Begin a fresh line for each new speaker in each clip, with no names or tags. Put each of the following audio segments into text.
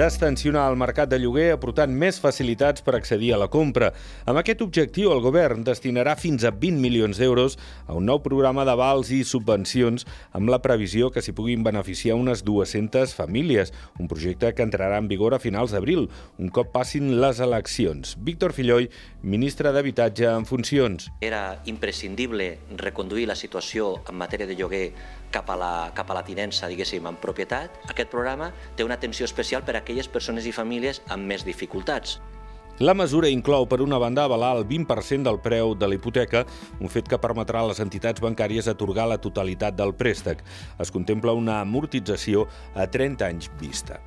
d'extensionar el mercat de lloguer aportant més facilitats per accedir a la compra. Amb aquest objectiu, el govern destinarà fins a 20 milions d'euros a un nou programa d'avals i subvencions amb la previsió que s'hi puguin beneficiar unes 200 famílies, un projecte que entrarà en vigor a finals d'abril, un cop passin les eleccions. Víctor Filloy, ministre d'Habitatge en funcions.
Era imprescindible reconduir la situació en matèria de lloguer cap a la, cap a la tinença, diguéssim, en propietat. Aquest programa té una atenció especial per a aquelles persones i famílies amb més dificultats.
La mesura inclou, per una banda, avalar el 20% del preu de la hipoteca, un fet que permetrà a les entitats bancàries atorgar la totalitat del préstec. Es contempla una amortització a 30 anys vista.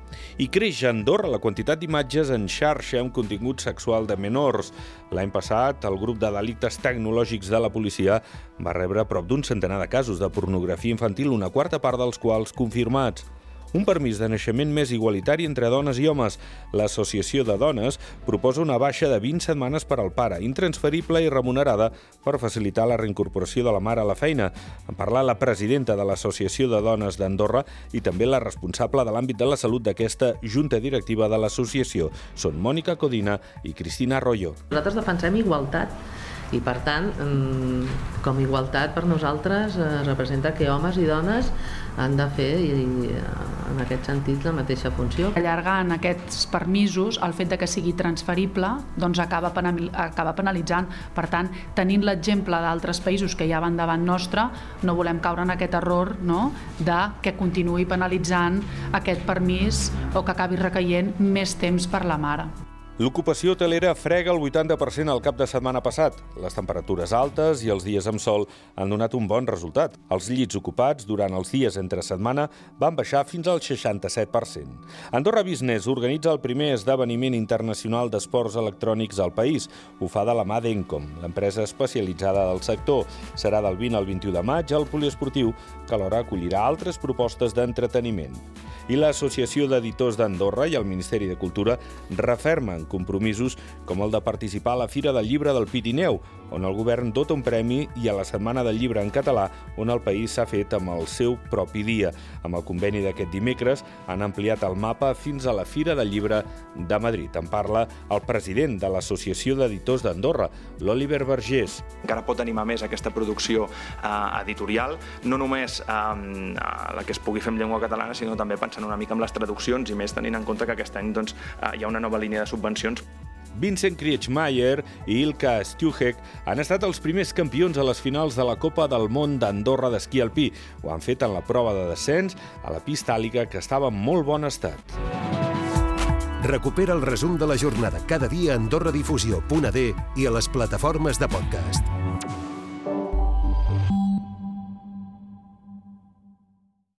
I creix a Andorra la quantitat d'imatges en xarxa amb contingut sexual de menors. L'any passat, el grup de delictes tecnològics de la policia va rebre prop d'un centenar de casos de pornografia infantil, una quarta part dels quals confirmats un permís de naixement més igualitari entre dones i homes. L'Associació de Dones proposa una baixa de 20 setmanes per al pare, intransferible i remunerada per facilitar la reincorporació de la mare a la feina. En parla la presidenta de l'Associació de Dones d'Andorra i també la responsable de l'àmbit de la salut d'aquesta junta directiva de l'associació. Són Mònica Codina i Cristina Arroyo.
Nosaltres defensem igualtat i per tant mm, com igualtat per nosaltres eh, representa que homes i dones han de fer i, en aquest sentit la mateixa funció.
Allargant aquests permisos, el fet de que sigui transferible doncs acaba, acaba penalitzant. Per tant, tenint l'exemple d'altres països que ja van davant nostre, no volem caure en aquest error no? de que continuï penalitzant aquest permís o que acabi recaient més temps per la mare.
L'ocupació hotelera frega el 80% al cap de setmana passat. Les temperatures altes i els dies amb sol han donat un bon resultat. Els llits ocupats durant els dies entre setmana van baixar fins al 67%. Andorra Business organitza el primer esdeveniment internacional d'esports electrònics al país. Ho fa de la mà d'Encom, l'empresa especialitzada del sector. Serà del 20 al 21 de maig al poliesportiu, que alhora acollirà altres propostes d'entreteniment i l'Associació d'Editors d'Andorra i el Ministeri de Cultura refermen compromisos com el de participar a la Fira del Llibre del Pirineu, on el govern dota un premi, i a la Setmana del Llibre en català, on el país s'ha fet amb el seu propi dia. Amb el conveni d'aquest dimecres han ampliat el mapa fins a la Fira del Llibre de Madrid. En parla el president de l'Associació d'Editors d'Andorra, l'Oliver Vergés.
Encara pot animar més aquesta producció eh, editorial, no només eh, la que es pugui fer en llengua catalana, sinó també pensar pensant una mica amb les traduccions i més tenint en compte que aquest any doncs, eh, hi ha una nova línia de subvencions.
Vincent Kriechmeier i Ilka Stuhek han estat els primers campions a les finals de la Copa del Món d'Andorra d'esquí alpí. Ho han fet en la prova de descens a la pista àlica, que estava en molt bon estat.
Recupera el resum de la jornada cada dia a AndorraDifusió.d i a les plataformes de podcast.